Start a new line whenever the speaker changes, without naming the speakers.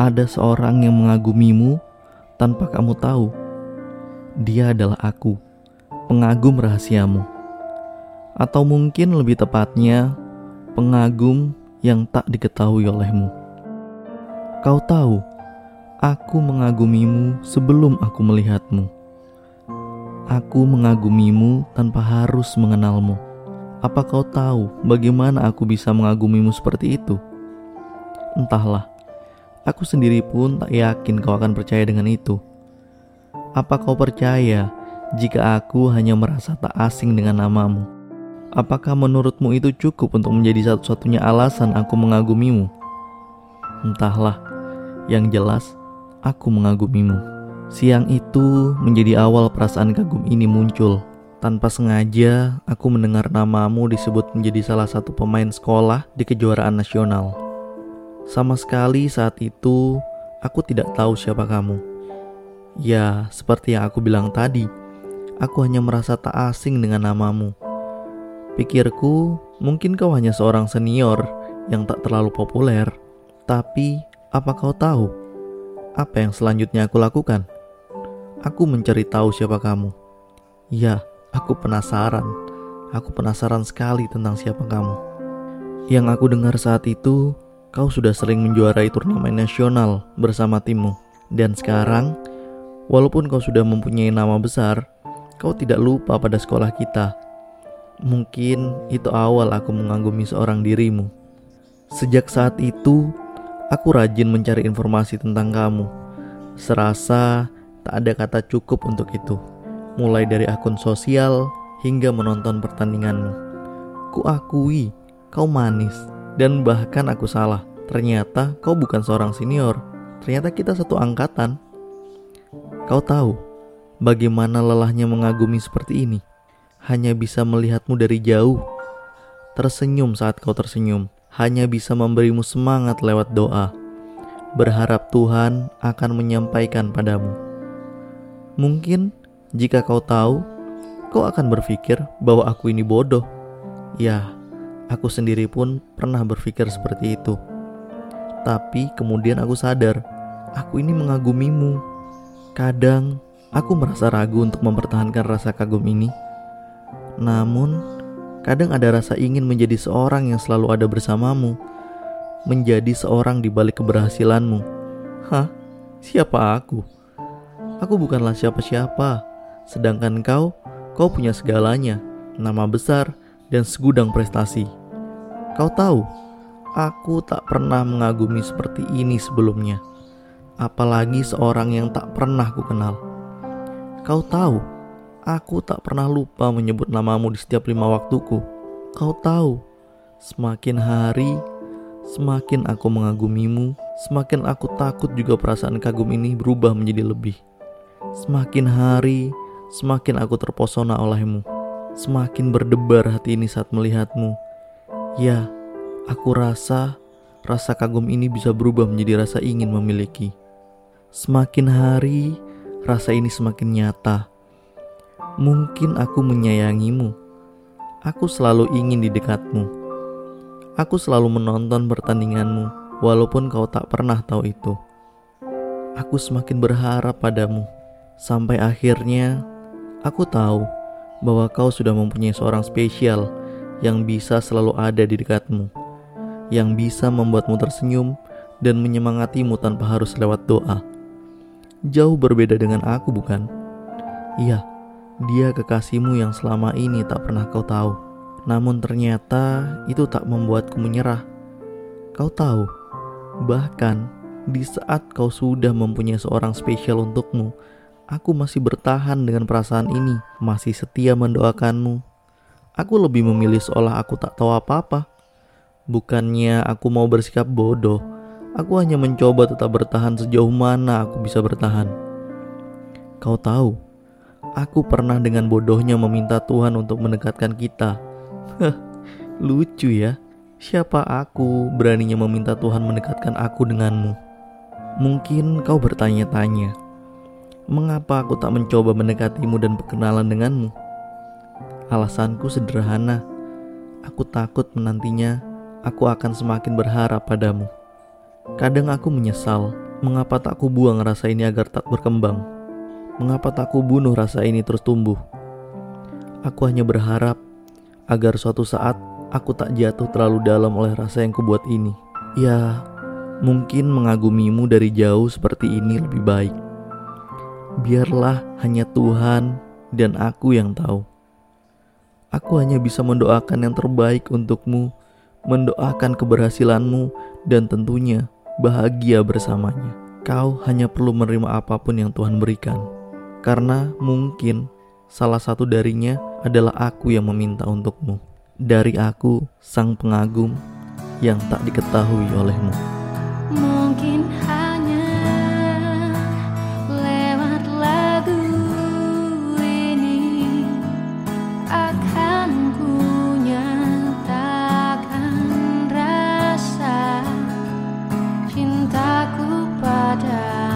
ada seorang yang mengagumimu tanpa kamu tahu. Dia adalah aku, pengagum rahasiamu. Atau mungkin lebih tepatnya, pengagum yang tak diketahui olehmu. Kau tahu, aku mengagumimu sebelum aku melihatmu. Aku mengagumimu tanpa harus mengenalmu. Apa kau tahu bagaimana aku bisa mengagumimu seperti itu? Entahlah, aku sendiri pun tak yakin kau akan percaya dengan itu. Apa kau percaya jika aku hanya merasa tak asing dengan namamu? Apakah menurutmu itu cukup untuk menjadi satu-satunya alasan aku mengagumimu? Entahlah, yang jelas aku mengagumimu. Siang itu menjadi awal perasaan kagum ini muncul. Tanpa sengaja, aku mendengar namamu disebut menjadi salah satu pemain sekolah di kejuaraan nasional. Sama sekali saat itu, aku tidak tahu siapa kamu. Ya, seperti yang aku bilang tadi, aku hanya merasa tak asing dengan namamu. Pikirku, mungkin kau hanya seorang senior yang tak terlalu populer. Tapi, apa kau tahu? Apa yang selanjutnya aku lakukan? Aku mencari tahu siapa kamu. Ya, Aku penasaran. Aku penasaran sekali tentang siapa kamu. Yang aku dengar saat itu, kau sudah sering menjuarai turnamen nasional bersama timmu. Dan sekarang, walaupun kau sudah mempunyai nama besar, kau tidak lupa pada sekolah kita. Mungkin itu awal aku mengagumi seorang dirimu. Sejak saat itu, aku rajin mencari informasi tentang kamu. Serasa tak ada kata cukup untuk itu mulai dari akun sosial hingga menonton pertandinganmu. Kuakui kau manis dan bahkan aku salah. Ternyata kau bukan seorang senior. Ternyata kita satu angkatan. Kau tahu bagaimana lelahnya mengagumi seperti ini. Hanya bisa melihatmu dari jauh. Tersenyum saat kau tersenyum. Hanya bisa memberimu semangat lewat doa. Berharap Tuhan akan menyampaikan padamu. Mungkin jika kau tahu, kau akan berpikir bahwa aku ini bodoh. Ya, aku sendiri pun pernah berpikir seperti itu. Tapi kemudian aku sadar, aku ini mengagumimu. Kadang aku merasa ragu untuk mempertahankan rasa kagum ini. Namun, kadang ada rasa ingin menjadi seorang yang selalu ada bersamamu, menjadi seorang di balik keberhasilanmu. Hah? Siapa aku? Aku bukanlah siapa-siapa Sedangkan kau, kau punya segalanya, nama besar, dan segudang prestasi. Kau tahu, aku tak pernah mengagumi seperti ini sebelumnya. Apalagi seorang yang tak pernah ku kenal. Kau tahu, aku tak pernah lupa menyebut namamu di setiap lima waktuku. Kau tahu, semakin hari, semakin aku mengagumimu, semakin aku takut juga perasaan kagum ini berubah menjadi lebih. Semakin hari, Semakin aku terpesona olehmu, semakin berdebar hati ini saat melihatmu. Ya, aku rasa rasa kagum ini bisa berubah menjadi rasa ingin memiliki. Semakin hari, rasa ini semakin nyata. Mungkin aku menyayangimu. Aku selalu ingin di dekatmu. Aku selalu menonton pertandinganmu, walaupun kau tak pernah tahu itu. Aku semakin berharap padamu, sampai akhirnya Aku tahu bahwa kau sudah mempunyai seorang spesial yang bisa selalu ada di dekatmu, yang bisa membuatmu tersenyum dan menyemangatimu tanpa harus lewat doa. Jauh berbeda dengan aku, bukan? Iya, dia kekasihmu yang selama ini tak pernah kau tahu. Namun ternyata itu tak membuatku menyerah. Kau tahu, bahkan di saat kau sudah mempunyai seorang spesial untukmu, Aku masih bertahan dengan perasaan ini, masih setia mendoakanmu. Aku lebih memilih seolah aku tak tahu apa-apa. Bukannya aku mau bersikap bodoh, aku hanya mencoba tetap bertahan sejauh mana aku bisa bertahan. Kau tahu, aku pernah dengan bodohnya meminta Tuhan untuk mendekatkan kita. lucu ya. Siapa aku beraninya meminta Tuhan mendekatkan aku denganmu? Mungkin kau bertanya-tanya, Mengapa aku tak mencoba mendekatimu dan berkenalan denganmu? Alasanku sederhana. Aku takut menantinya aku akan semakin berharap padamu. Kadang aku menyesal Mengapa tak ku buang rasa ini agar tak berkembang? Mengapa tak ku bunuh rasa ini terus tumbuh? Aku hanya berharap agar suatu saat aku tak jatuh terlalu dalam oleh rasa yang kubuat ini. Ya, mungkin mengagumimu dari jauh seperti ini lebih baik. Biarlah hanya Tuhan dan aku yang tahu. Aku hanya bisa mendoakan yang terbaik untukmu, mendoakan keberhasilanmu, dan tentunya bahagia bersamanya. Kau hanya perlu menerima apa pun yang Tuhan berikan, karena mungkin salah satu darinya adalah aku yang meminta untukmu. Dari aku, sang pengagum yang tak diketahui olehmu.
Mungkin ta